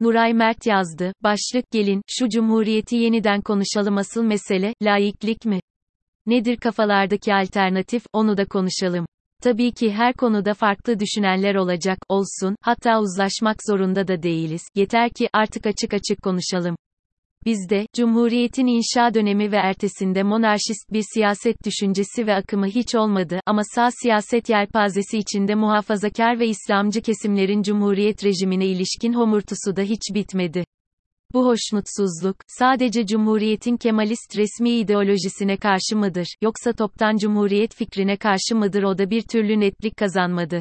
Nuray Mert yazdı. Başlık gelin, şu cumhuriyeti yeniden konuşalım asıl mesele, laiklik mi? Nedir kafalardaki alternatif, onu da konuşalım. Tabii ki her konuda farklı düşünenler olacak, olsun, hatta uzlaşmak zorunda da değiliz, yeter ki artık açık açık konuşalım. Bizde, Cumhuriyet'in inşa dönemi ve ertesinde monarşist bir siyaset düşüncesi ve akımı hiç olmadı ama sağ siyaset yelpazesi içinde muhafazakar ve İslamcı kesimlerin Cumhuriyet rejimine ilişkin homurtusu da hiç bitmedi. Bu hoşnutsuzluk, sadece Cumhuriyet'in Kemalist resmi ideolojisine karşı mıdır, yoksa toptan Cumhuriyet fikrine karşı mıdır o da bir türlü netlik kazanmadı.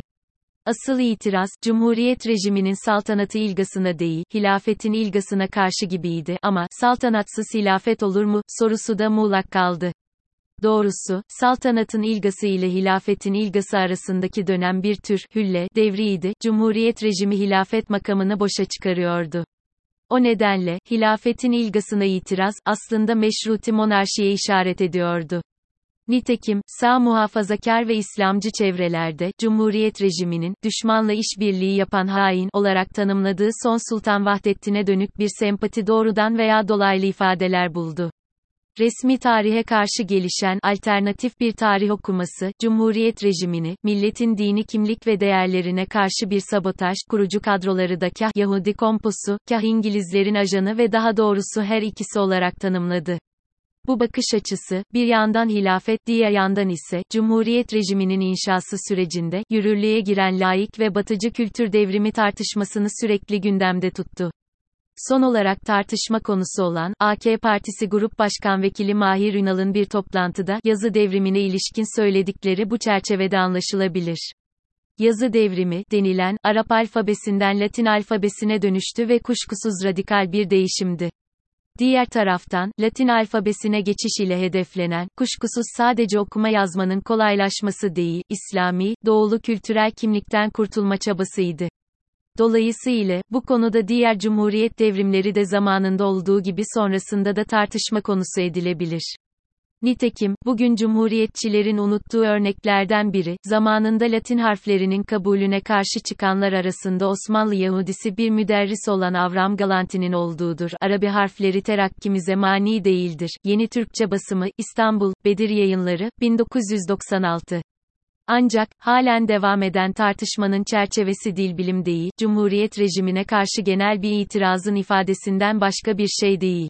Asıl itiraz, Cumhuriyet rejiminin saltanatı ilgasına değil, hilafetin ilgasına karşı gibiydi ama, saltanatsız hilafet olur mu, sorusu da muğlak kaldı. Doğrusu, saltanatın ilgası ile hilafetin ilgası arasındaki dönem bir tür, hülle, devriydi, Cumhuriyet rejimi hilafet makamını boşa çıkarıyordu. O nedenle, hilafetin ilgasına itiraz, aslında meşruti monarşiye işaret ediyordu. Nitekim, sağ muhafazakar ve İslamcı çevrelerde, Cumhuriyet rejiminin, düşmanla işbirliği yapan hain olarak tanımladığı son Sultan Vahdettin'e dönük bir sempati doğrudan veya dolaylı ifadeler buldu. Resmi tarihe karşı gelişen alternatif bir tarih okuması, Cumhuriyet rejimini, milletin dini kimlik ve değerlerine karşı bir sabotaj, kurucu kadroları da kah Yahudi komposu, kah İngilizlerin ajanı ve daha doğrusu her ikisi olarak tanımladı. Bu bakış açısı, bir yandan hilafet, diğer yandan ise, Cumhuriyet rejiminin inşası sürecinde, yürürlüğe giren laik ve batıcı kültür devrimi tartışmasını sürekli gündemde tuttu. Son olarak tartışma konusu olan, AK Partisi Grup Başkan Vekili Mahir Ünal'ın bir toplantıda, yazı devrimine ilişkin söyledikleri bu çerçevede anlaşılabilir. Yazı devrimi, denilen, Arap alfabesinden Latin alfabesine dönüştü ve kuşkusuz radikal bir değişimdi. Diğer taraftan, Latin alfabesine geçiş ile hedeflenen, kuşkusuz sadece okuma yazmanın kolaylaşması değil, İslami, doğulu kültürel kimlikten kurtulma çabasıydı. Dolayısıyla, bu konuda diğer cumhuriyet devrimleri de zamanında olduğu gibi sonrasında da tartışma konusu edilebilir. Nitekim, bugün cumhuriyetçilerin unuttuğu örneklerden biri, zamanında Latin harflerinin kabulüne karşı çıkanlar arasında Osmanlı Yahudisi bir müderris olan Avram Galanti'nin olduğudur. Arabi harfleri terakkimize mani değildir. Yeni Türkçe basımı, İstanbul, Bedir Yayınları, 1996. Ancak, halen devam eden tartışmanın çerçevesi dil bilim değil, Cumhuriyet rejimine karşı genel bir itirazın ifadesinden başka bir şey değil.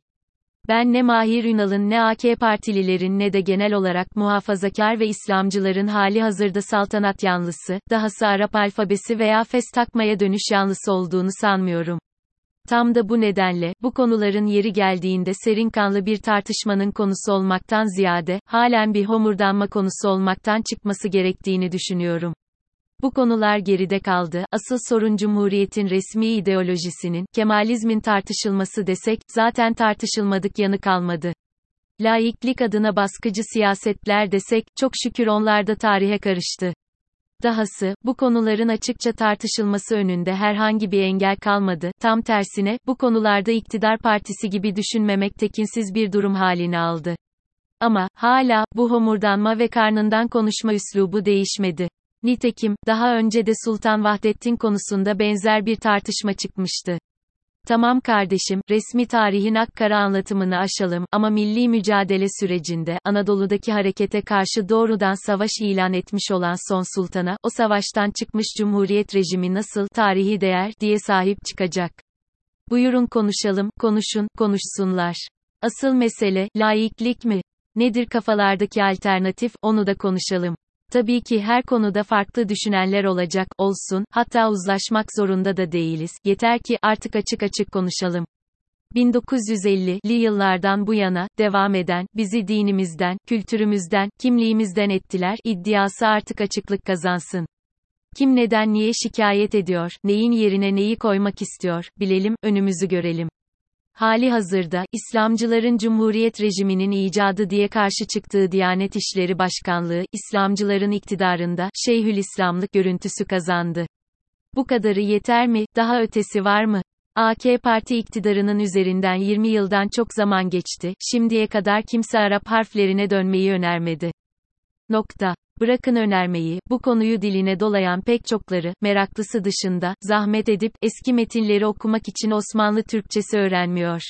Ben ne Mahir Ünal'ın ne AK Partililerin ne de genel olarak muhafazakar ve İslamcıların hali hazırda saltanat yanlısı, dahası Arap alfabesi veya fes takmaya dönüş yanlısı olduğunu sanmıyorum. Tam da bu nedenle, bu konuların yeri geldiğinde serin kanlı bir tartışmanın konusu olmaktan ziyade, halen bir homurdanma konusu olmaktan çıkması gerektiğini düşünüyorum. Bu konular geride kaldı. Asıl sorun Cumhuriyet'in resmi ideolojisinin, Kemalizmin tartışılması desek, zaten tartışılmadık yanı kalmadı. Laiklik adına baskıcı siyasetler desek, çok şükür onlar da tarihe karıştı. Dahası, bu konuların açıkça tartışılması önünde herhangi bir engel kalmadı, tam tersine, bu konularda iktidar partisi gibi düşünmemek tekinsiz bir durum halini aldı. Ama, hala, bu homurdanma ve karnından konuşma üslubu değişmedi. Nitekim, daha önce de Sultan Vahdettin konusunda benzer bir tartışma çıkmıştı. Tamam kardeşim, resmi tarihin akkara anlatımını aşalım ama milli mücadele sürecinde Anadolu'daki harekete karşı doğrudan savaş ilan etmiş olan son sultana, o savaştan çıkmış cumhuriyet rejimi nasıl tarihi değer diye sahip çıkacak. Buyurun konuşalım, konuşun, konuşsunlar. Asıl mesele, laiklik mi? Nedir kafalardaki alternatif, onu da konuşalım. Tabii ki her konuda farklı düşünenler olacak, olsun, hatta uzlaşmak zorunda da değiliz, yeter ki artık açık açık konuşalım. 1950'li yıllardan bu yana, devam eden, bizi dinimizden, kültürümüzden, kimliğimizden ettiler, iddiası artık açıklık kazansın. Kim neden niye şikayet ediyor, neyin yerine neyi koymak istiyor, bilelim, önümüzü görelim. Hali hazırda, İslamcıların Cumhuriyet rejiminin icadı diye karşı çıktığı Diyanet İşleri Başkanlığı, İslamcıların iktidarında, Şeyhülislamlık görüntüsü kazandı. Bu kadarı yeter mi, daha ötesi var mı? AK Parti iktidarının üzerinden 20 yıldan çok zaman geçti, şimdiye kadar kimse Arap harflerine dönmeyi önermedi. Nokta. Bırakın önermeyi, bu konuyu diline dolayan pek çokları, meraklısı dışında, zahmet edip, eski metinleri okumak için Osmanlı Türkçesi öğrenmiyor.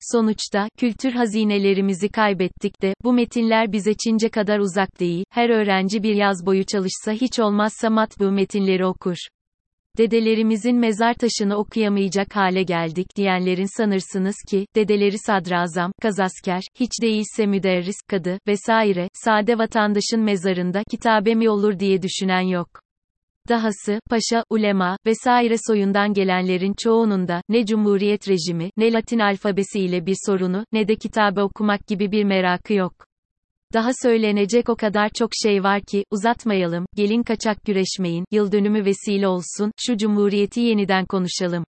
Sonuçta, kültür hazinelerimizi kaybettik de, bu metinler bize Çince kadar uzak değil, her öğrenci bir yaz boyu çalışsa hiç olmazsa matbu metinleri okur. Dedelerimizin mezar taşını okuyamayacak hale geldik diyenlerin sanırsınız ki, dedeleri sadrazam, kazasker, hiç değilse müderris, kadı, vesaire, sade vatandaşın mezarında kitabe mi olur diye düşünen yok. Dahası, paşa, ulema, vesaire soyundan gelenlerin çoğunun da, ne cumhuriyet rejimi, ne Latin alfabesi ile bir sorunu, ne de kitabe okumak gibi bir merakı yok. Daha söylenecek o kadar çok şey var ki, uzatmayalım, gelin kaçak güreşmeyin, yıl dönümü vesile olsun, şu cumhuriyeti yeniden konuşalım.